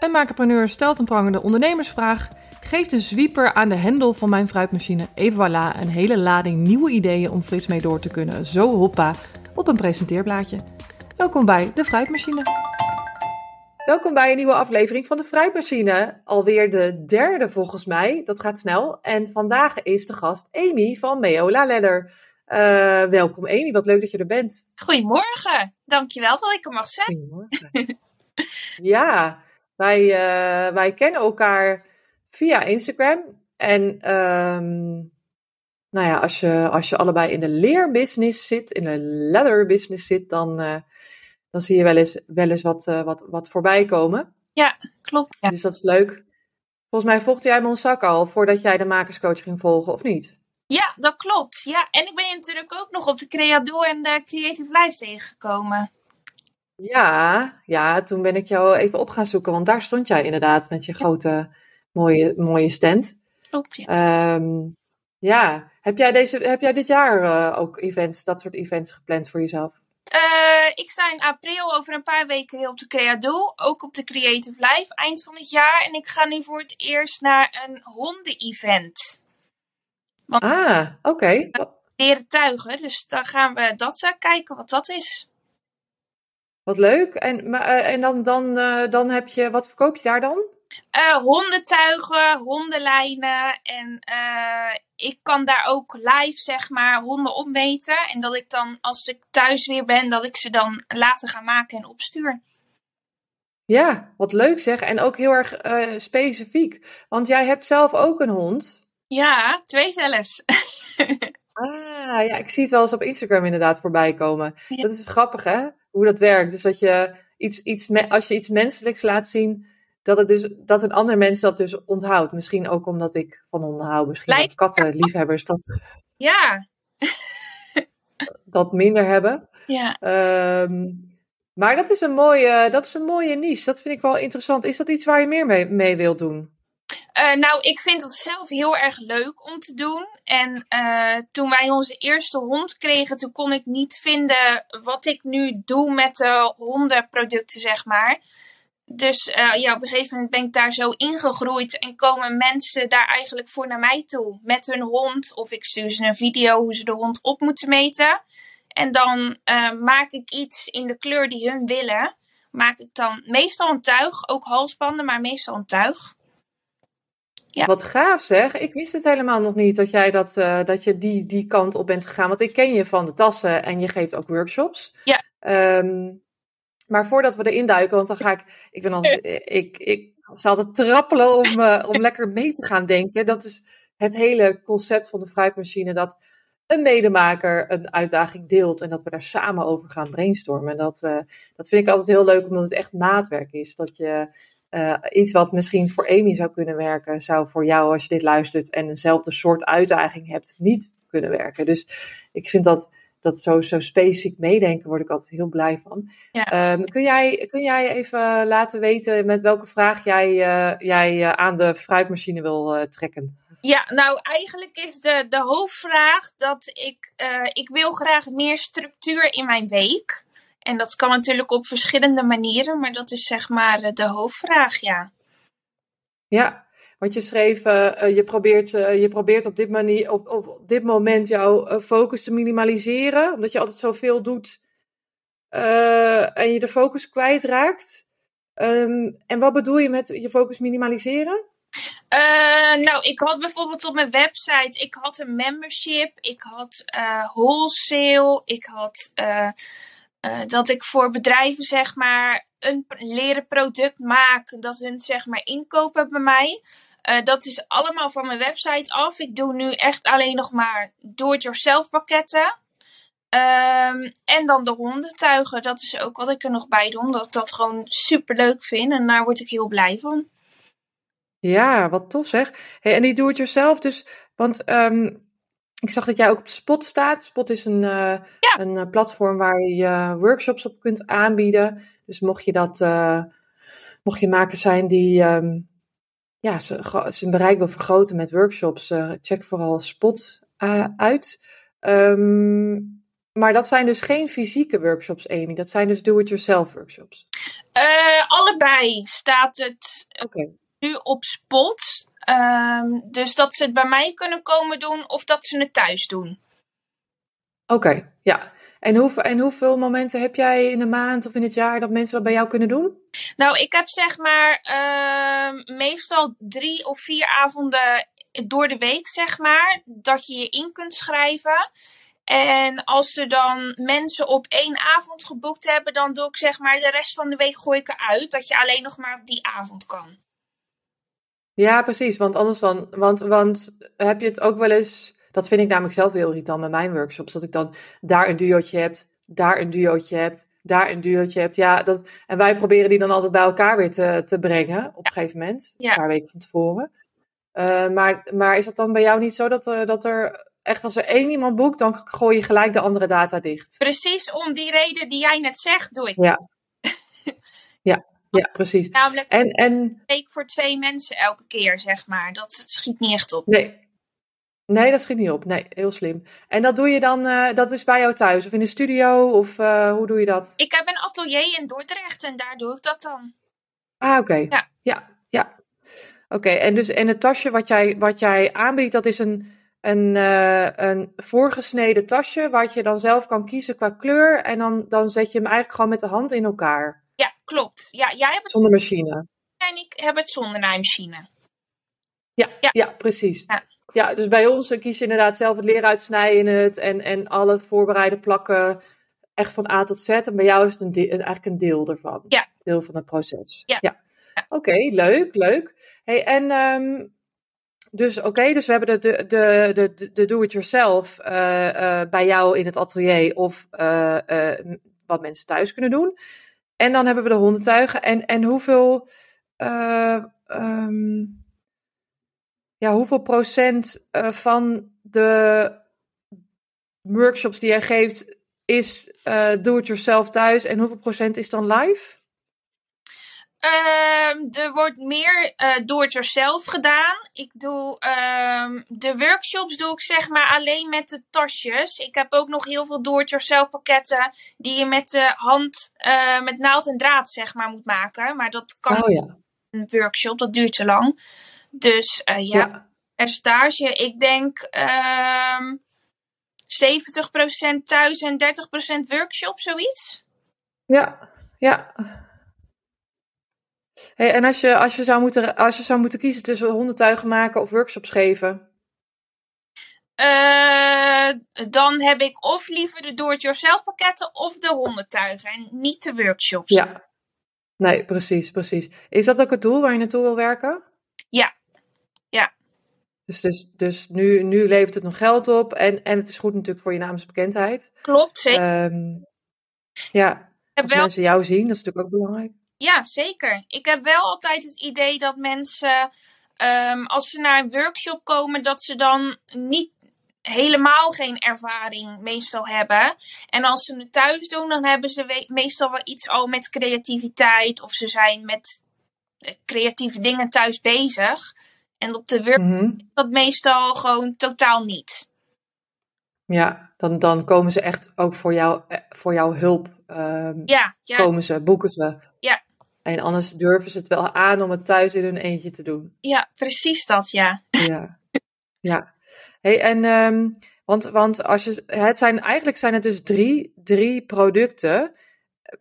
Een makerpreneur stelt een prangende ondernemersvraag, geeft een zwieper aan de hendel van mijn fruitmachine et voilà, een hele lading nieuwe ideeën om frits mee door te kunnen. Zo hoppa, op een presenteerblaadje. Welkom bij de Fruitmachine. Welkom bij een nieuwe aflevering van de Fruitmachine. Alweer de derde volgens mij, dat gaat snel. En vandaag is de gast Amy van Meola Ladder. Uh, welkom Amy, wat leuk dat je er bent. Goedemorgen, dankjewel dat ik er mag zijn. Goedemorgen. ja, wij, uh, wij kennen elkaar via Instagram. En um, nou ja, als je, als je allebei in de leerbusiness zit, in de leather business zit, dan, uh, dan zie je wel eens, wel eens wat, uh, wat, wat voorbij komen. Ja, klopt. Ja. Dus dat is leuk. Volgens mij volgde jij Monsak al voordat jij de makerscoach ging volgen, of niet? Ja, dat klopt. Ja, en ik ben je natuurlijk ook nog op de Creado en de Creative Life tegengekomen. Ja, ja, toen ben ik jou even op gaan zoeken, want daar stond jij inderdaad met je grote, mooie, mooie stand. Klopt, ja. Um, ja, heb jij, deze, heb jij dit jaar uh, ook events, dat soort events gepland voor jezelf? Uh, ik sta in april over een paar weken op de Creado, ook op de Creative Life eind van het jaar. En ik ga nu voor het eerst naar een honden-event. Ah, oké. Okay. Leren tuigen, dus dan gaan we dat uh, kijken wat dat is. Wat leuk. En, maar, uh, en dan, dan, uh, dan heb je, wat verkoop je daar dan? Uh, hondentuigen, hondenlijnen en ik kan daar ook live zeg maar honden opmeten. En dat ik dan als ik thuis weer ben, dat ik ze dan later ga maken en opstuur. Ja, wat leuk zeg. En ook heel erg specifiek. Want jij hebt zelf ook een hond. Ja, twee zelfs. ah, ja, ik zie het wel eens op Instagram inderdaad voorbij komen. Ja. Dat is grappig hè, hoe dat werkt. Dus dat je iets, iets, als je iets menselijks laat zien, dat, het dus, dat een ander mens dat dus onthoudt. Misschien ook omdat ik van honden hou. Misschien Lijkt, kattenliefhebbers dat, ja. dat minder hebben. Ja. Um, maar dat is, een mooie, dat is een mooie niche. Dat vind ik wel interessant. Is dat iets waar je meer mee, mee wilt doen? Uh, nou, ik vind het zelf heel erg leuk om te doen. En uh, toen wij onze eerste hond kregen, toen kon ik niet vinden wat ik nu doe met de hondenproducten, zeg maar. Dus uh, ja, op een gegeven moment ben ik daar zo ingegroeid en komen mensen daar eigenlijk voor naar mij toe met hun hond. Of ik stuur ze een video hoe ze de hond op moeten meten. En dan maak ik iets in de kleur die hun willen. Maak ik dan meestal een tuig, ook halsbanden, maar meestal een tuig. Ja. Wat gaaf zeg. Ik wist het helemaal nog niet dat jij dat, uh, dat je die, die kant op bent gegaan. Want ik ken je van de tassen en je geeft ook workshops. Ja. Um, maar voordat we erin duiken, want dan ga ik. Ik ben altijd. ik, ik zal altijd trappelen om, uh, om lekker mee te gaan denken. Dat is het hele concept van de fruitmachine. Dat een medemaker een uitdaging deelt en dat we daar samen over gaan brainstormen. En dat, uh, dat vind ik altijd heel leuk, omdat het echt maatwerk is. Dat je uh, iets wat misschien voor Amy zou kunnen werken, zou voor jou, als je dit luistert en eenzelfde soort uitdaging hebt, niet kunnen werken. Dus ik vind dat, dat zo, zo specifiek meedenken, word ik altijd heel blij van. Ja. Um, kun, jij, kun jij even laten weten met welke vraag jij, uh, jij uh, aan de fruitmachine wil trekken? Ja, nou eigenlijk is de, de hoofdvraag dat ik, ik wil graag meer structuur in mijn week. En dat kan natuurlijk op verschillende manieren, maar dat is zeg maar de hoofdvraag, ja. Ja, want je schreef, uh, je, probeert, uh, je probeert op dit, manier, op, op dit moment jouw focus te minimaliseren, omdat je altijd zoveel doet en je de focus kwijtraakt. Um, en wat bedoel je met je focus minimaliseren? nou, ik had bijvoorbeeld op mijn website, ik had een membership, ik had wholesale, ik had uh, dat ik voor bedrijven zeg maar een leren product maak, dat hun zeg maar inkopen bij mij. Uh, dat is allemaal van mijn website af. Ik doe nu echt alleen nog maar do-it-yourself pakketten. Um, en dan de hondentuigen. Dat is ook wat ik er nog bij doe. Omdat ik dat gewoon super leuk vind. En daar word ik heel blij van. Ja, wat tof zeg. Hey, en die do-it-yourself dus. Want um, ik zag dat jij ook op de Spot staat. Spot is een, uh, ja. een uh, platform waar je workshops op kunt aanbieden. Dus mocht je dat, uh, mocht je makers zijn die um, ja, zijn bereik wil vergroten met workshops, check vooral Spot uit. Um, maar dat zijn dus geen fysieke workshops, Amy. Dat zijn dus do-it-yourself workshops. Allebei staat het nu op spot. Ehm, dus dat ze het bij mij kunnen komen doen of dat ze het thuis doen. Oké, ja. En, hoe, en hoeveel momenten heb jij in de maand of in het jaar dat mensen dat bij jou kunnen doen? Nou, ik heb zeg maar ehm, meestal drie of vier avonden door de week, zeg maar, dat je je in kunt schrijven. En als ze dan mensen op één avond geboekt hebben, dan doe ik zeg maar de rest van de week gooi ik eruit. Dat je alleen nog maar op die avond kan. Ja, precies. Want anders dan, want, want heb je het ook wel eens, dat vind ik namelijk zelf heel irritant met mijn workshops, dat ik dan daar een duootje heb, daar een duootje heb, daar een duootje hebt. Ja, dat, en wij proberen die dan altijd bij elkaar weer te, te brengen op een gegeven moment, een paar weken van tevoren. Uh, maar, maar is dat dan bij jou niet zo dat, uh, dat er echt als er één iemand boekt, dan gooi je gelijk de andere data dicht? Precies om die reden die jij net zegt, doe ik. Ja, ja, ja precies. Namelijk en, en, week voor twee mensen elke keer, zeg maar. Dat schiet niet echt op. Nee, Nee, dat schiet niet op. Nee, heel slim. En dat doe je dan, uh, dat is bij jou thuis of in de studio of uh, hoe doe je dat? Ik heb een atelier in Dordrecht en daar doe ik dat dan. Ah, oké. Okay. Ja. Ja, ja. Oké, okay. en dus en het tasje wat jij, wat jij aanbiedt, dat is een, een, uh, een voorgesneden tasje waar je dan zelf kan kiezen qua kleur en dan, dan zet je hem eigenlijk gewoon met de hand in elkaar. Klopt. Ja, jij hebt het zonder machine. En ik heb het zonder naaimachine. Ja, ja. ja precies. Ja. Ja, dus bij ons kies je inderdaad zelf het leren uitsnijden het en, en alle voorbereide plakken echt van A tot Z. En bij jou is het een eigenlijk een deel ervan. Ja. Deel van het proces. Ja. ja. Oké, leuk, leuk. Hey, en um, dus oké, okay, dus we hebben de, de, de, de, de do-it-yourself uh, uh, bij jou in het atelier of uh, wat mensen thuis kunnen doen. En dan hebben we de hondentuigen. En, en hoeveel... Um, ja, hoeveel procent uh, van de workshops die jij geeft is uh, do-it-yourself thuis en hoeveel procent is dan live? Uh, er wordt meer uh, do-it-yourself gedaan. Ik doe uh, de workshops doe ik zeg maar alleen met de tasjes. Ik heb ook nog heel veel do-it-yourself pakketten die je met de hand uh, met naald en draad zeg maar moet maken. Maar dat kan oh, ja. een workshop, dat duurt te lang. Dus uh, ja, ja, percentage. Ik denk uh, 70% thuis en 30% workshop, zoiets. Ja, ja. Hey, en als je, als, je zou moeten, als je zou moeten kiezen tussen hondentuigen maken of workshops geven? Uh, dan heb ik of liever de do-it-yourself pakketten of de hondentuigen en niet de workshops. Ja, nee, precies, precies. Is dat ook het doel waar je naartoe wil werken? Ja, ja. Dus, dus, dus nu, nu levert het nog geld op en, en het is goed natuurlijk voor je namensbekendheid. Klopt, zeker. Um, ja, als wel... mensen jou zien, dat is natuurlijk ook belangrijk. Ja, zeker. Ik heb wel altijd het idee dat mensen, um, als ze naar een workshop komen, dat ze dan niet helemaal geen ervaring meestal hebben. En als ze het thuis doen, dan hebben ze meestal wel iets al met creativiteit of ze zijn met creatieve dingen thuis bezig. En op de workshop mm-hmm. dat meestal gewoon totaal niet. Ja, dan, dan komen ze echt ook voor, jou, voor jouw hulp. Um, ja, ja. Komen ze, boeken ze. Ja. En anders durven ze het wel aan om het thuis in hun eentje te doen. Ja, precies dat, ja. Ja. ja. Hey, en um, want, want als je, het zijn, eigenlijk zijn het dus drie, drie producten.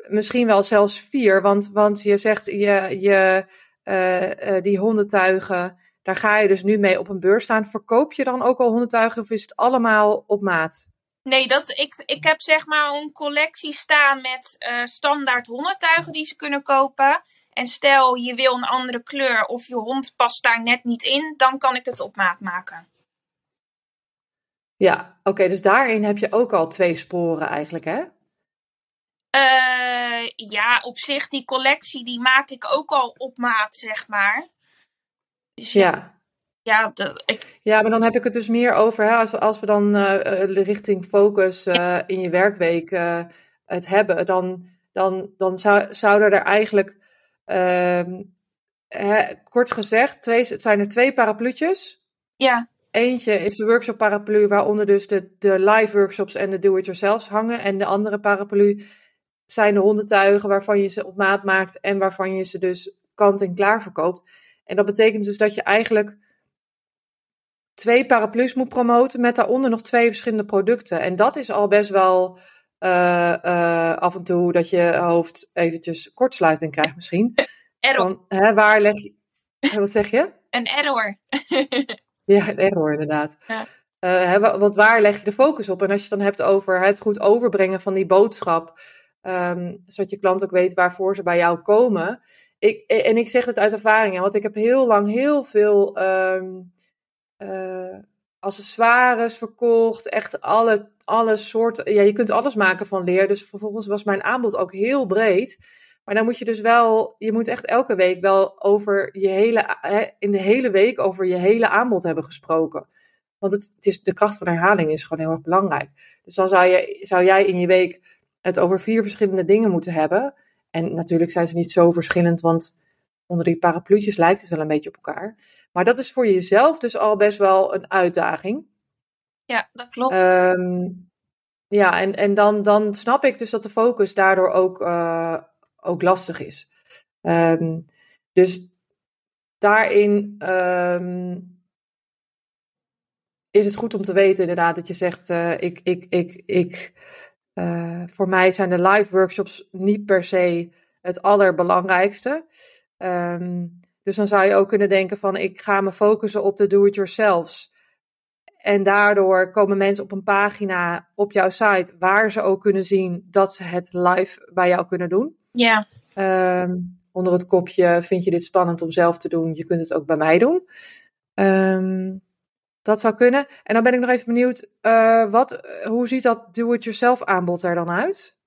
Misschien wel zelfs vier, want, want je zegt je, je, uh, uh, die hondentuigen, daar ga je dus nu mee op een beurs staan. Verkoop je dan ook al hondentuigen of is het allemaal op maat? Nee, dat, ik, ik heb zeg maar een collectie staan met uh, standaard hondentuigen die ze kunnen kopen. En stel je wil een andere kleur of je hond past daar net niet in, dan kan ik het op maat maken. Ja, oké, okay, dus daarin heb je ook al twee sporen eigenlijk, hè? Uh, ja, op zich, die collectie die maak ik ook al op maat, zeg maar. Dus ja. Ja, ik... ja, maar dan heb ik het dus meer over, hè, als, we, als we dan uh, richting focus uh, ja. in je werkweek het hebben, dan, dan, dan zou, zouden er eigenlijk, ehm, hè, kort gezegd, twee, het zijn er twee parapluutjes. Ja. Eentje is de workshop paraplu, waaronder dus de, de live workshops en de do-it-yourselfs hangen. En de andere paraplu zijn de hondentuigen waarvan je ze op maat maakt en waarvan je ze dus kant en klaar verkoopt. En dat betekent dus dat je eigenlijk twee paraplu's moet promoten met daaronder nog twee verschillende producten. En dat is al best wel uh, uh, af en toe dat je hoofd eventjes kortsluiting krijgt misschien. Error. Van, hè, waar leg je... Wat zeg je? Een error. ja, een error inderdaad. Ja. Uh, hè, want waar leg je de focus op? En als je het dan hebt over het goed overbrengen van die boodschap, um, zodat je klant ook weet waarvoor ze bij jou komen. Ik, en ik zeg het uit ervaring, want ik heb heel lang heel veel um, uh, accessoires verkocht. Echt alle, alle soorten. Ja, je kunt alles maken van leer. Dus vervolgens was mijn aanbod ook heel breed. Maar dan moet je dus wel, je moet echt elke week wel over je hele, in de hele week over je hele aanbod hebben gesproken. Want het, het is, de kracht van herhaling is gewoon heel erg belangrijk. Dus dan zou, je, zou jij in je week het over vier verschillende dingen moeten hebben. En natuurlijk zijn ze niet zo verschillend, want onder die parapluutjes lijkt het wel een beetje op elkaar. Maar dat is voor jezelf dus al best wel een uitdaging. Ja, dat klopt. Um, ja, en, en dan, dan snap ik dus dat de focus daardoor ook, uh, ook lastig is. Um, dus daarin um, is het goed om te weten inderdaad dat je zegt, uh, ik, ik, ik, ik, uh, voor mij zijn de live workshops niet per se het allerbelangrijkste. Um, dus dan zou je ook kunnen denken van ik ga me focussen op de do-it-yourselfs. En daardoor komen mensen op een pagina op jouw site waar ze ook kunnen zien dat ze het live bij jou kunnen doen. Ja. Um, onder het kopje vind je dit spannend om zelf te doen, je kunt het ook bij mij doen. Um, dat zou kunnen. En dan ben ik nog even benieuwd, uh, wat, hoe ziet dat do-it-yourself aanbod er dan uit?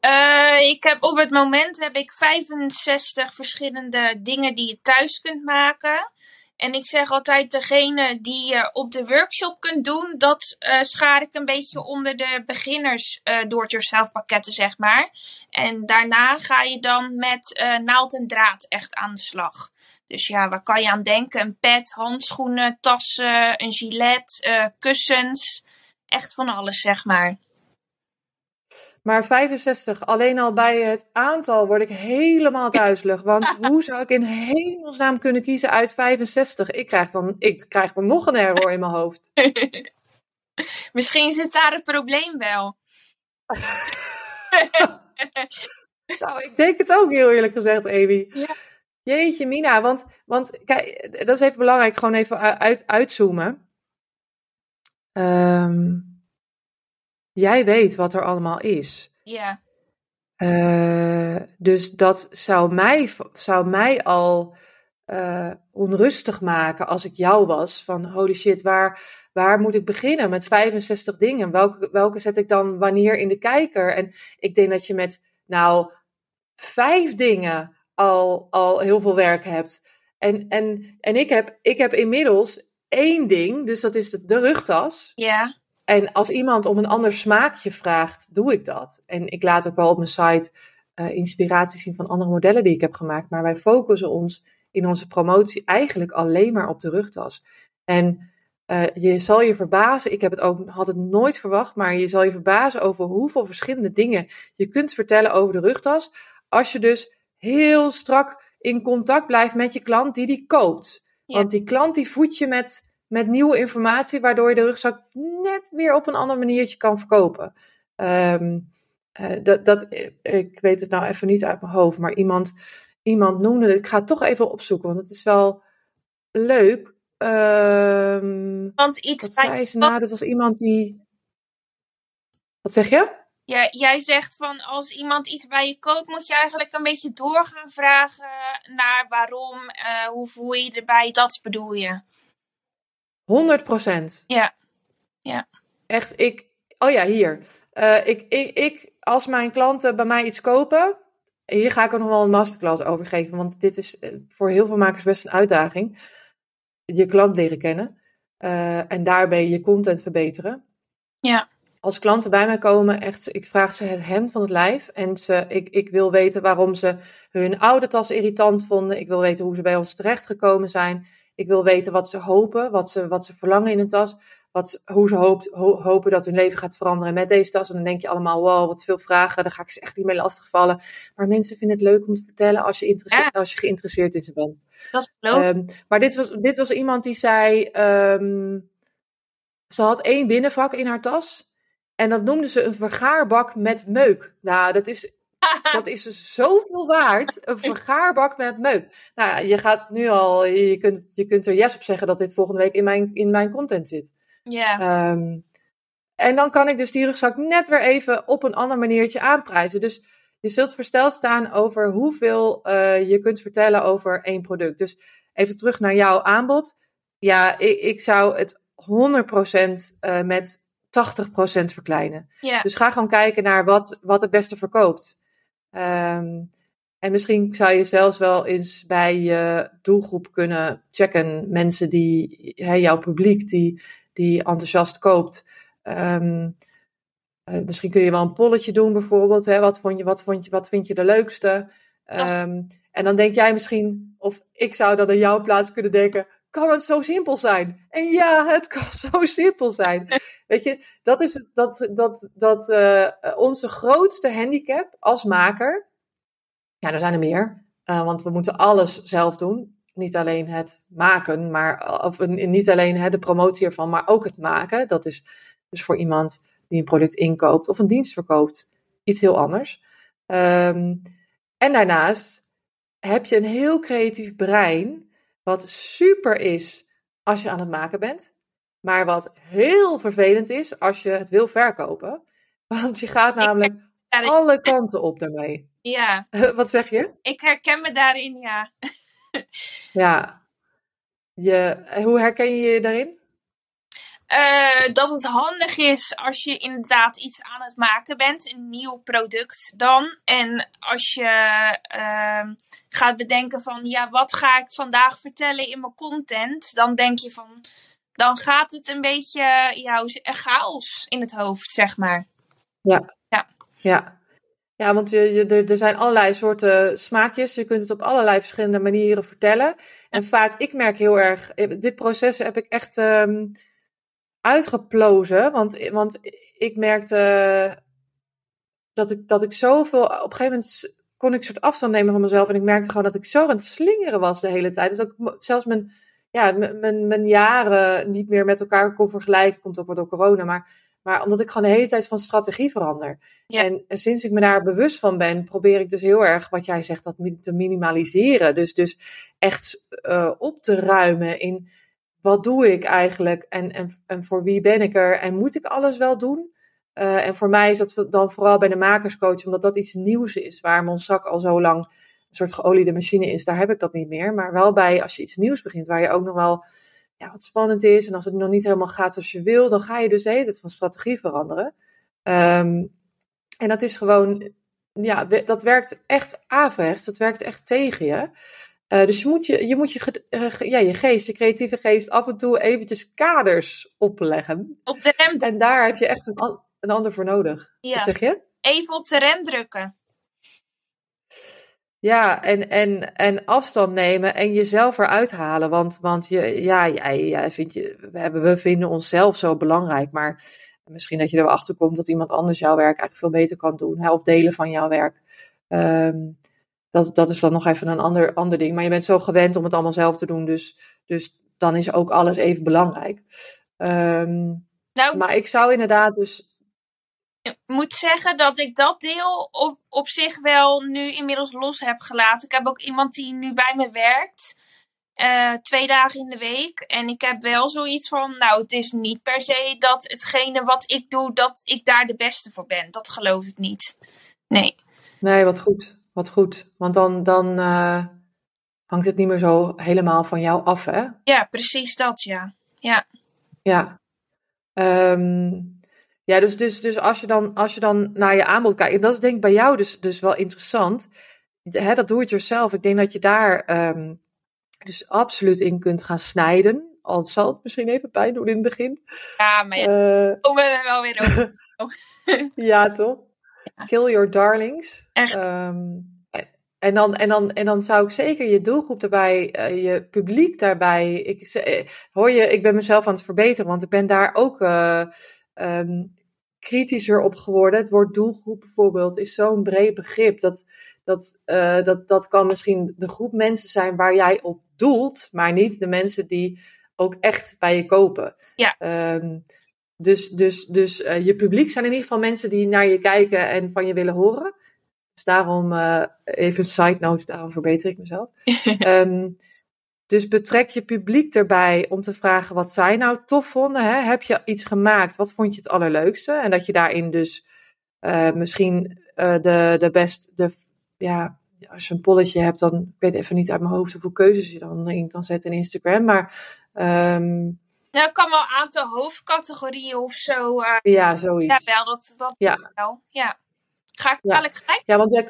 Uh, ik heb op het moment heb ik 65 verschillende dingen die je thuis kunt maken. En ik zeg altijd, degene die je op de workshop kunt doen, dat uh, schaar ik een beetje onder de beginners uh, do-it-yourself pakketten, zeg maar. En daarna ga je dan met naald en draad echt aan de slag. Dus ja, waar kan je aan denken? Een pet, handschoenen, tassen, een gilet, kussens. Echt van alles, zeg maar. Maar 65, alleen al bij het aantal word ik helemaal duizelig. Want hoe zou ik in hemelsnaam kunnen kiezen uit 65? Ik krijg dan, ik krijg dan nog een error in mijn hoofd. Misschien zit daar het probleem wel. nou, ik denk het ook heel eerlijk gezegd, Amy. Ja. Jeetje, Mina. Want, want kijk, dat is even belangrijk. Gewoon even uit, uitzoomen. Um, jij weet wat er allemaal is. Ja. Uh, dus dat zou mij, zou mij al uh, onrustig maken als ik jou was. Van holy shit, waar, waar moet ik beginnen met 65 dingen? Welke, welke zet ik dan wanneer in de kijker? En ik denk dat je met nou vijf dingen al, al heel veel werk hebt. En, en, en ik, heb, ik heb inmiddels één ding, dus dat is de, de rugtas. Ja. En als iemand om een ander smaakje vraagt, doe ik dat. En ik laat ook wel op mijn site uh, inspiratie zien van andere modellen die ik heb gemaakt. Maar wij focussen ons in onze promotie eigenlijk alleen maar op de rugtas. En uh, je zal je verbazen, ik heb het ook, had het nooit verwacht, maar je zal je verbazen over hoeveel verschillende dingen je kunt vertellen over de rugtas. Als je dus heel strak in contact blijft met je klant die die koopt. Ja. Want die klant die voedt je met met nieuwe informatie, waardoor je de rugzak net weer op een ander maniertje kan verkopen. Um, uh, dat, dat, ik weet het nou even niet uit mijn hoofd, maar iemand, iemand noemde het. Ik ga het toch even opzoeken, want het is wel leuk. Um, want iets wat zei ze nou? Dat was iemand die. Wat zeg je? Ja, jij zegt van als iemand iets bij je koopt, moet je eigenlijk een beetje door gaan vragen naar waarom, uh, hoe voel je erbij, dat bedoel je. 100 procent. Ja. ja. Echt, ik. Oh ja, hier. Uh, ik, ik, ik, als mijn klanten bij mij iets kopen. Hier ga ik er nog wel een masterclass over geven. Want dit is voor heel veel makers best een uitdaging. Je klant leren kennen. Uh, en daarbij je content verbeteren. Ja. Als klanten bij mij komen, echt, ik vraag ze het hemd van het lijf. En ze, ik, ik wil weten waarom ze hun oude tas irritant vonden. Ik wil weten hoe ze bij ons terechtgekomen zijn. Ik wil weten wat ze hopen, wat ze, wat ze verlangen in een tas. wat, hoe ze hoopt, hopen dat hun leven gaat veranderen met deze tas. En dan denk je allemaal, wow, wat veel vragen, daar ga ik ze echt niet mee lastigvallen. Maar mensen vinden het leuk om te vertellen als je, als je geïnteresseerd in ze bent. Dat geloof um, Maar dit was, dit was iemand die zei, um, ze had één binnenvak in haar tas. En dat noemde ze een vergaarbak met meuk. Nou, dat is dat is dus zoveel waard. Een vergaarbak met meuk. Nou, je gaat nu al, je kunt, je kunt er yes op zeggen dat dit volgende week in mijn, in mijn content zit. Ja. Ehm, en dan kan ik dus die rugzak net weer even op een ander maniertje aanprijzen. Dus je zult versteld staan over hoeveel uh, je kunt vertellen over één product. Dus even terug naar jouw aanbod. Ja, ik, ik zou het 100% uh, eh, met 80% verkleinen. Ja. Dus ga gewoon kijken naar wat, wat het beste verkoopt. Um, en misschien zou je zelfs wel eens bij je doelgroep kunnen checken. Mensen die, hè, jouw publiek die, die enthousiast koopt. Um, uh, misschien kun je wel een polletje doen bijvoorbeeld. Hè? Wat, vond je, wat, vond je, wat vind je de leukste? Um, en dan denk jij misschien, of ik zou dan in jouw plaats kunnen denken kan het zo simpel zijn? En ja, het kan zo simpel zijn. Weet je, dat is dat, dat, dat uh, onze grootste handicap als maker. Ja, er zijn er meer. Uh, want we moeten alles zelf doen. Niet alleen het maken, maar of, niet alleen hè, de promotie ervan, maar ook het maken. Dat is dus voor iemand die een product inkoopt of een dienst verkoopt iets heel anders. Um, en daarnaast heb je een heel creatief brein wat super is als je aan het maken bent. Maar wat heel vervelend is als je het wil verkopen. Want je gaat namelijk alle kanten op daarmee. Ja. Wat zeg je? Ik herken me daarin, ja. ja. Je, hoe herken je je daarin? Uh, dat het handig is als je inderdaad iets aan het maken bent, een nieuw product dan. En als je uh, gaat bedenken van, ja, wat ga ik vandaag vertellen in mijn content? Dan denk je van, dan gaat het een beetje, ja, chaos in het hoofd, zeg maar. Ja. Ja. Ja. Ja, want je, je, er, er zijn allerlei soorten smaakjes. Je kunt het op allerlei verschillende manieren vertellen. En vaak, ik merk heel erg, dit proces heb ik echt... Um, uitgeplozen. Want, want ik merkte dat ik, dat ik zoveel. Op een gegeven moment kon ik een soort afstand nemen van mezelf. En ik merkte gewoon dat ik zo aan het slingeren was de hele tijd. Dus dat ik zelfs mijn, ja, mijn, mijn jaren niet meer met elkaar kon vergelijken. Komt ook wel door corona. Maar, maar omdat ik gewoon de hele tijd van strategie verander. En, en sinds ik me daar bewust van ben, probeer ik dus heel erg, wat jij zegt, dat te minimaliseren. Dus, dus echt uh, op te ruimen in wat doe ik eigenlijk en, en, en voor wie ben ik er en moet ik alles wel doen? Uh, en voor mij is dat dan vooral bij de makerscoach, omdat dat iets nieuws is, waar mijn zak al zo lang een soort geoliede machine is, daar heb ik dat niet meer. Maar wel bij als je iets nieuws begint, waar je ook nog wel ja, wat spannend is en als het nog niet helemaal gaat zoals je wil, dan ga je dus de hele tijd van strategie veranderen. Um, en dat is gewoon, ja, dat werkt echt averechts, dat werkt echt tegen je. Uh, dus je moet, je, je, moet je, uh, ja, je geest, je creatieve geest, af en toe eventjes kaders opleggen. Op de rem. En daar heb je echt een, een ander voor nodig. Ja. Wat zeg je? Even op de rem drukken. Ja, en, en, en afstand nemen en jezelf eruit halen. Want, want je, ja, jij, jij vind je, we, hebben, we vinden onszelf zo belangrijk. Maar misschien dat je erachter komt dat iemand anders jouw werk eigenlijk veel beter kan doen. Hè, of delen van jouw werk. Um, dat, dat is dan nog even een ander, ander ding. Maar je bent zo gewend om het allemaal zelf te doen. Dus, dus dan is ook alles even belangrijk. Um, nou, maar ik zou inderdaad dus. Ik moet zeggen dat ik dat deel op, op zich wel nu inmiddels los heb gelaten. Ik heb ook iemand die nu bij me werkt. Uh, twee dagen in de week. En ik heb wel zoiets van, nou, het is niet per se dat hetgene wat ik doe, dat ik daar de beste voor ben. Dat geloof ik niet. Nee. Nee, wat goed. Wat goed, want dan, dan uh, hangt het niet meer zo helemaal van jou af, hè? Ja, precies dat, ja. Ja. Ja. Um, ja, dus, dus, dus als, je dan, als je dan naar je aanbod kijkt, en dat is denk ik bij jou dus, dus wel interessant, hè, dat doe het jezelf. Ik denk dat je daar um, dus absoluut in kunt gaan snijden. Al zal het misschien even pijn doen in het begin. Ja, maar ja, uh, komen we wel weer over. ja, toch? Kill Your Darlings. Echt. Um, En dan, en, dan, en dan zou ik zeker je doelgroep daarbij, uh, je publiek daarbij. Ik, uh, hoor je, ik ben mezelf aan het verbeteren, want ik ben daar ook uh, um, kritischer op geworden. Het woord doelgroep bijvoorbeeld is zo'n breed begrip. Dat, dat, dat, dat kan misschien de groep mensen zijn waar jij op doelt, maar niet de mensen die ook echt bij je kopen. Ja. Um, dus dus, dus uh, je publiek zijn in ieder geval mensen die naar je kijken en van je willen horen. Dus daarom, uh, even een side note, daarom verbeter ik mezelf. um, dus betrek je publiek erbij om te vragen wat zij nou tof vonden. Hè? Heb je iets gemaakt? Wat vond je het allerleukste? En dat je daarin dus uh, misschien de, de best, de, ja, als je een polletje hebt, dan ik weet even niet uit mijn hoofd hoeveel keuzes je dan in kan zetten in Instagram. Maar um, ik kan wel een aantal hoofdcategorieën of zo. Uh, ja, zoiets. Ja, wel, dat, dat ja. wel. Ja. Ga ik ja. gelijk? Ja, want jij...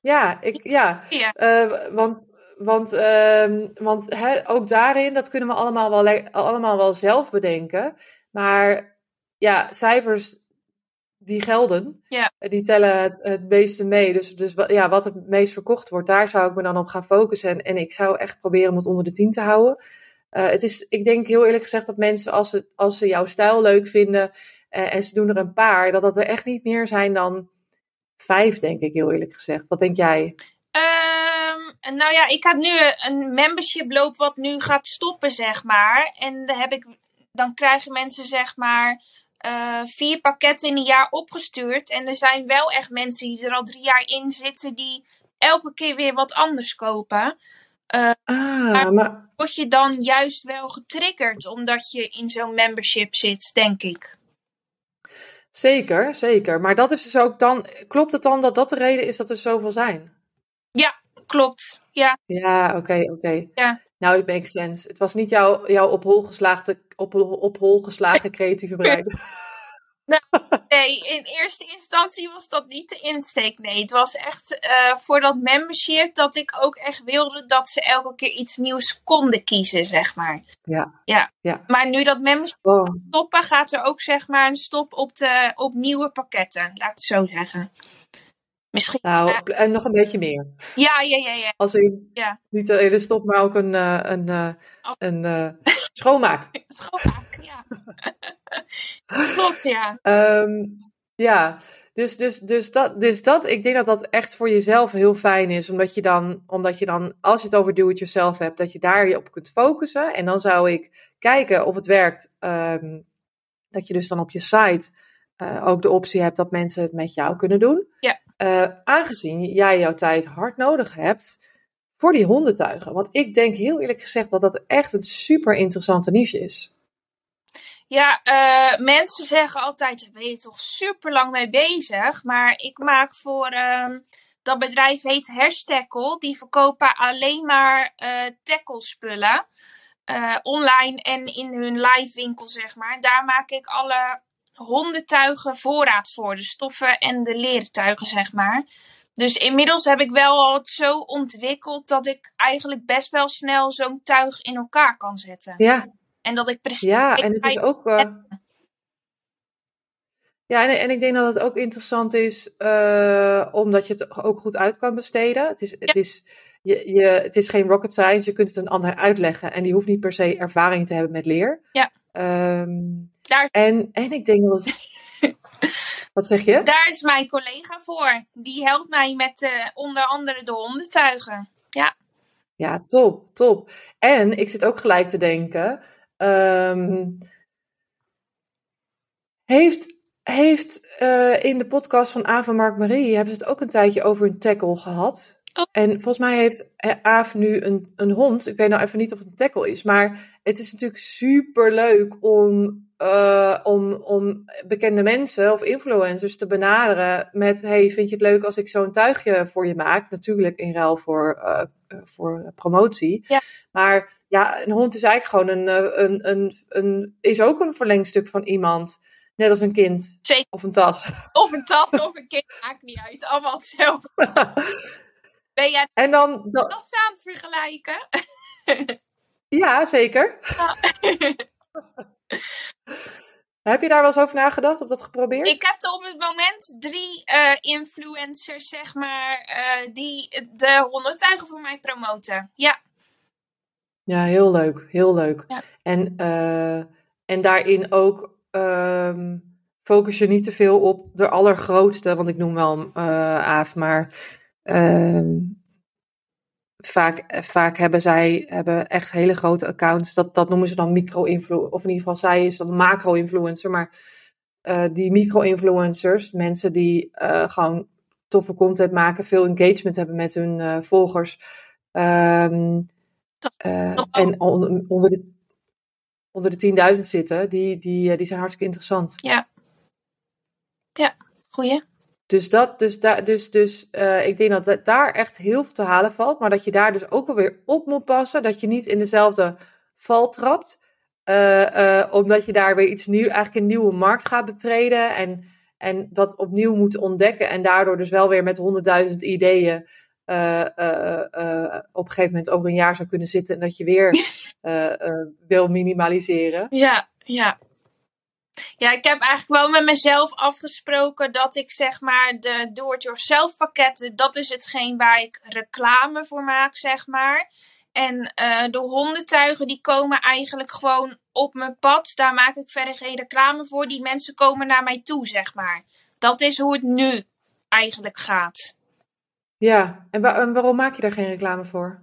Ja, ik, ja. ja. Uh, want want, uh, want hè, ook daarin, dat kunnen we allemaal wel, allemaal wel zelf bedenken. Maar ja, cijfers die gelden. Ja. Die tellen het, het meeste mee. Dus, dus ja, wat het meest verkocht wordt, daar zou ik me dan op gaan focussen. En, en ik zou echt proberen om het onder de 10 te houden. Uh, het is, ik denk heel eerlijk gezegd dat mensen, als ze, als ze jouw stijl leuk vinden uh, en ze doen er een paar, dat dat er echt niet meer zijn dan vijf, denk ik heel eerlijk gezegd. Wat denk jij? Um, nou ja, ik heb nu een membership loop wat nu gaat stoppen, zeg maar. En dan, heb ik, dan krijgen mensen, zeg maar, uh, vier pakketten in een jaar opgestuurd. En er zijn wel echt mensen die er al drie jaar in zitten, die elke keer weer wat anders kopen. Uh, ah, maar... Word je dan juist wel getriggerd omdat je in zo'n membership zit, denk ik. Zeker, zeker. Maar dat is dus ook dan. Klopt het dan dat dat de reden is dat er zoveel zijn? Ja, klopt. Ja. Ja, oké, okay, oké. Okay. Ja. Nou, it makes sense. Het was niet jouw, jouw op hol geslagen, op, op hol geslagen creatieve brein. Nou, nee, in eerste instantie was dat niet de insteek. Nee, het was echt uh, voor dat membership dat ik ook echt wilde dat ze elke keer iets nieuws konden kiezen, zeg maar. Ja. Ja. ja. Maar nu dat membership oh. stoppen, gaat er ook zeg maar een stop op, de, op nieuwe pakketten, laat ik het zo zeggen. Misschien. Nou, uh, en nog een beetje meer. Ja, ja, ja. ja. Als ja. niet alleen de stop, maar ook een, uh, een, uh, een schoonmaak. schoonmaak, ja. Klopt, ja. Um, ja, dus, dus, dus, dat, dus dat, ik denk dat dat echt voor jezelf heel fijn is. Omdat je dan, omdat je dan als je het over do-it-yourself hebt, dat je daar je op kunt focussen. En dan zou ik kijken of het werkt. Um, dat je dus dan op je site uh, ook de optie hebt dat mensen het met jou kunnen doen. Ja. Uh, aangezien jij jouw tijd hard nodig hebt voor die hondentuigen. Want ik denk heel eerlijk gezegd dat dat echt een super interessante niche is. Ja, uh, mensen zeggen altijd, daar ben je toch super lang mee bezig. Maar ik maak voor, uh, dat bedrijf heet Hashtackle. Die verkopen alleen maar uh, tackle spullen. online en in hun live winkel, zeg maar. Daar maak ik alle hondentuigen voorraad voor. De stoffen en de leren tuigen, zeg maar. Dus inmiddels heb ik wel al het zo ontwikkeld dat ik eigenlijk best wel snel zo'n tuig in elkaar kan zetten. Ja. En dat ik precies. Ja, en het is ook. Uh... Ja, en, en ik denk dat het ook interessant is, uh, omdat je het ook goed uit kan besteden. Het is, het, is, je, je, het is geen rocket science, je kunt het een ander uitleggen. En die hoeft niet per se ervaring te hebben met leer. Ja. Ehm, Daar, en, en ik denk dat het. Wat zeg je? daar is mijn collega voor. Die helpt mij met eh, onder andere de hondentuigen. Ja. Ja, top, top. En ik zit ook gelijk te denken. ehm, heeft heeft eh, in de podcast van Aaf en Mark Marie hebben ze het ook een tijdje over een tackle gehad. Oh. En volgens mij heeft eh, Aaf nu een, een hond. Ik weet nou even niet of het een tackle is. Maar het is natuurlijk super leuk om, eh, om, om bekende mensen of influencers te benaderen met: Hey, vind je het leuk als ik zo'n tuigje voor je maak? Natuurlijk in ruil voor, eh, voor promotie. Ja. Maar ja, een hond is eigenlijk gewoon een, eh, een, een, een, is ook een verlengstuk van iemand. Net als een kind. Zeker. Of een tas. Of een tas of een kind, maakt niet uit. Allemaal hetzelfde. Ben jij en dan, dan- tas aan het vergelijken? ja, zeker. Ja. Heb je daar wel eens over nagedacht of dat geprobeerd? Ik heb er op het moment drie uh, influencers, zeg maar, uh, die de honderdtuigen voor mij promoten. Ja. Ja, heel leuk. Heel leuk. Ja. En, uh, en daarin ook um, focus je niet te veel op de allergrootste, want ik noem wel Aaf, maar vaak, vaak hebben zij hebben echt hele grote accounts. Dat, dat noemen ze dan micro-influencer. Of in ieder geval, zij is dan macro-influencer. Maar uh, die micro-influencers, mensen die uh, gewoon toffe content maken, veel engagement hebben met hun uh, volgers. Um, en on, onder de, onder de 10.000 zitten, die, die, die zijn hartstikke interessant. Ja. Ja, goeie. Dus, dat, dus, daar, dus, dus uh, ik denk dat daar echt heel veel te halen valt. Maar dat je daar dus ook wel weer op moet passen. Dat je niet in dezelfde val trapt. Uh, uh, omdat je daar weer iets nieuw, eigenlijk een nieuwe markt gaat betreden. En, en dat opnieuw moet ontdekken. En daardoor dus wel weer met honderdduizend ideeën. op een gegeven moment over een jaar zou kunnen zitten. En dat je weer wil minimaliseren. Ja, ja. Ja, ik heb eigenlijk wel met mezelf afgesproken dat ik zeg maar de do-it-yourself pakketten, dat is hetgeen waar ik reclame voor maak, zeg maar. En uh, de hondentuigen die komen eigenlijk gewoon op mijn pad. Daar maak ik verder geen reclame voor. Die mensen komen naar mij toe, zeg maar. Dat is hoe het nu eigenlijk gaat. Ja, en waarom maak je daar geen reclame voor?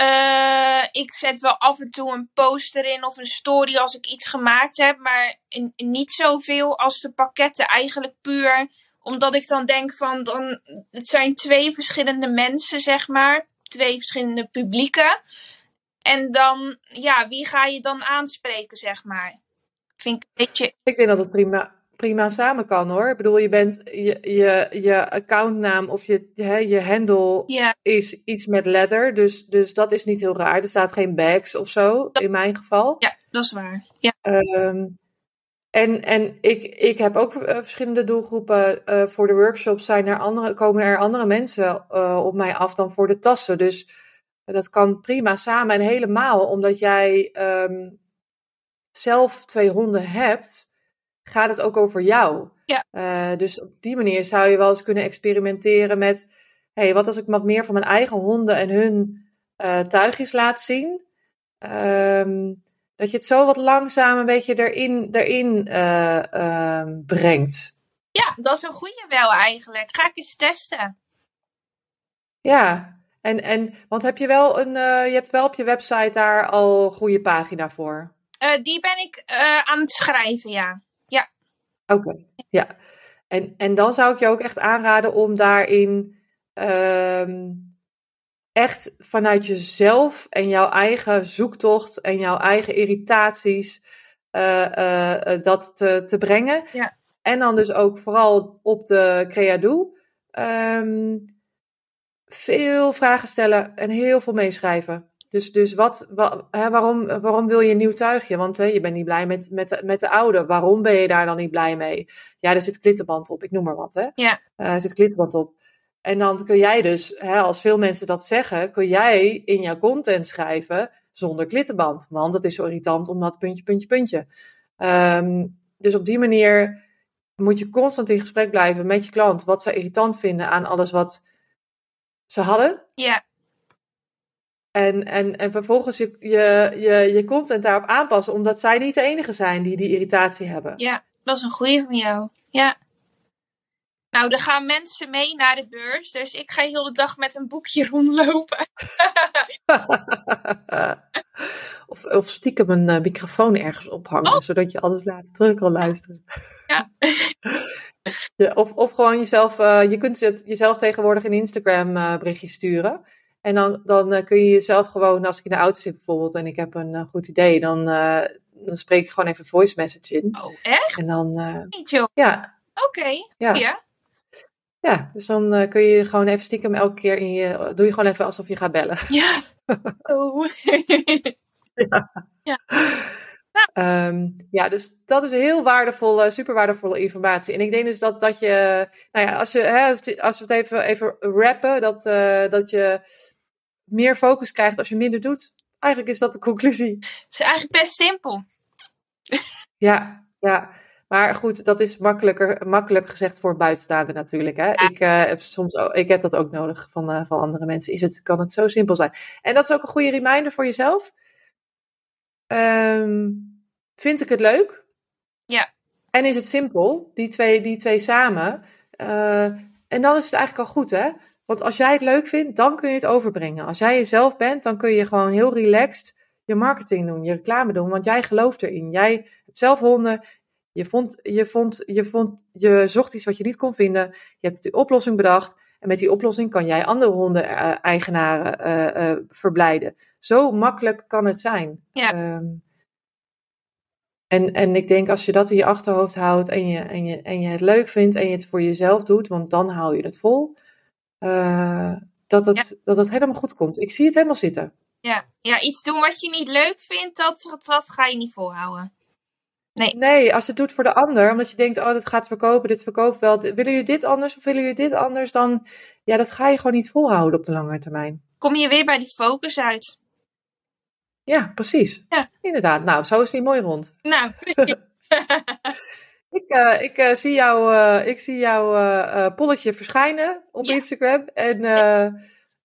Uh, ik zet wel af en toe een poster in of een story als ik iets gemaakt heb, maar niet zoveel als de pakketten. Eigenlijk puur omdat ik dan denk van, dan, het zijn twee verschillende mensen, zeg maar. Twee verschillende publieken. En dan, ja, wie ga je dan aanspreken, zeg maar? Vind ik beetje... Ik denk dat het prima, prima samen kan hoor. Ik bedoel, je bent je, je, je accountnaam of je, je, je handle is iets met leather. Dus, dus dat is niet heel raar. Er staat geen bags of zo, dat, in mijn geval. Ja, dat is waar. Ja. Um, en en ik, ik heb ook uh, verschillende doelgroepen. Uh, voor de workshops zijn er andere, komen er andere mensen uh, op mij af dan voor de tassen. Dus dat kan prima samen. En helemaal omdat jij um, zelf twee honden hebt gaat het ook over jou. Ja. Uh, dus op die manier zou je wel eens kunnen experimenteren met: hey, wat als ik wat meer van mijn eigen honden en hun uh, tuigjes laat zien? Um, dat je het zo wat langzaam een beetje erin, erin uh, brengt. Ja, dat is een goede wel eigenlijk. Ga ik eens testen. Ja, en, en want heb je wel een, je hebt wel op je website daar al een goede pagina voor? die ben ik aan het schrijven, ja. Oké, okay, ja. En, en dan zou ik je ook echt aanraden om daarin um, echt vanuit jezelf en jouw eigen zoektocht en jouw eigen irritaties uh, uh, dat te, te brengen. Ja. En dan dus ook vooral op de Creado. Um, veel vragen stellen en heel veel meeschrijven. Dus, dus wat, hè, waarom, waarom wil je een nieuw tuigje? Want hè, je bent niet blij met, met, de, met de oude. Waarom ben je daar dan niet blij mee? Ja, er zit klittenband op. Ik noem maar wat. Hè? Ja. Uh, er zit klittenband op. En dan kun jij dus, hè, als veel mensen dat zeggen, kun jij in jouw content schrijven zonder klittenband. Want dat is zo irritant omdat puntje, puntje, puntje. Um, dus op die manier moet je constant in gesprek blijven met je klant. Wat ze irritant vinden aan alles wat ze hadden. Ja. En, en, en vervolgens je, je, je, je content daarop aanpassen, omdat zij niet de enige zijn die die irritatie hebben. Ja, dat is een goeie van jou. Ja. Nou, er gaan mensen mee naar de beurs, dus ik ga heel de dag met een boekje rondlopen. of, of stiekem een uh, microfoon ergens ophangen, oh. zodat je alles later terug kan luisteren. Ja. ja of, of gewoon jezelf, uh, je kunt het jezelf tegenwoordig in Instagram uh, berichtjes sturen. En dan, dan uh, kun je jezelf gewoon, als ik in de auto zit bijvoorbeeld en ik heb een uh, goed idee, dan, uh, dan spreek ik gewoon even voice message in. Oh, echt? En dan. Ja. Oké. Okay. Ja. ja. Ja, dus dan kun je gewoon even stiekem elke keer in je. Doe je gewoon even alsof je gaat bellen. Ja. Oh. ja. Ja. Nou. Um, ja, dus dat is heel waardevolle, super waardevolle informatie. En ik denk dus dat, dat je, nou ja, als, je, hè, als we het even, even rappen, dat, uh, dat je meer focus krijgt als je minder doet. Eigenlijk is dat de conclusie. Het is eigenlijk best simpel. Ja, ja. Maar goed, dat is makkelijker, makkelijk gezegd voor buitenstaander natuurlijk. Hè? Ik, uh, heb soms ook, ik heb dat ook nodig van, uh, van andere mensen. Is het, kan het zo simpel zijn? En dat is ook een goede reminder voor jezelf. Um, vind ik het leuk? Ja. En is het simpel? Die twee, die twee samen. Uh, en dan is het eigenlijk al goed, hè? Want als jij het leuk vindt, dan kun je het overbrengen. Als jij jezelf bent, dan kun je gewoon heel relaxed je marketing doen, je reclame doen, want jij gelooft erin. Jij hebt zelf honden, je, vond, je, vond, je, vond, je zocht iets wat je niet kon vinden, je hebt die oplossing bedacht en met die oplossing kan jij andere hondeneigenaren uh, uh, verblijden. Zo makkelijk kan het zijn. Ja. Um, en, en ik denk als je dat in je achterhoofd houdt en je, en, je, en je het leuk vindt en je het voor jezelf doet, want dan hou je het vol, uh, dat, het, ja. dat het helemaal goed komt. Ik zie het helemaal zitten. Ja, ja iets doen wat je niet leuk vindt, dat, dat ga je niet volhouden. Nee. nee, als je het doet voor de ander, omdat je denkt, oh, dat gaat verkopen, dit verkoopt wel. Willen jullie dit anders of willen jullie dit anders? Dan, ja, dat ga je gewoon niet volhouden op de lange termijn. Kom je weer bij die focus uit. Ja, precies. Ja. Inderdaad. Nou, zo is die mooi rond. Nou, ik, uh, ik, uh, zie jou, ik zie jouw polletje verschijnen op ja. Instagram. En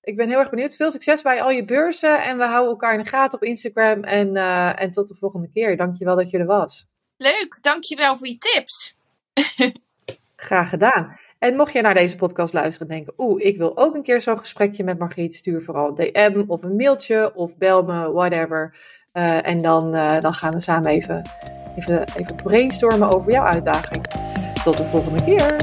ik ben heel erg benieuwd. Veel succes bij al je beurzen. En we houden elkaar in de gaten op Instagram. En, en tot de volgende keer. Dankjewel dat je er was. Leuk, dankjewel voor je tips. Graag gedaan. En mocht je naar deze podcast luisteren en denken, oeh, ik wil ook een keer zo'n gesprekje met Margriet, stuur vooral een DM of een mailtje of bel me, whatever. Uh, en dan, uh, dan gaan we samen even, even, even brainstormen over jouw uitdaging. Tot de volgende keer.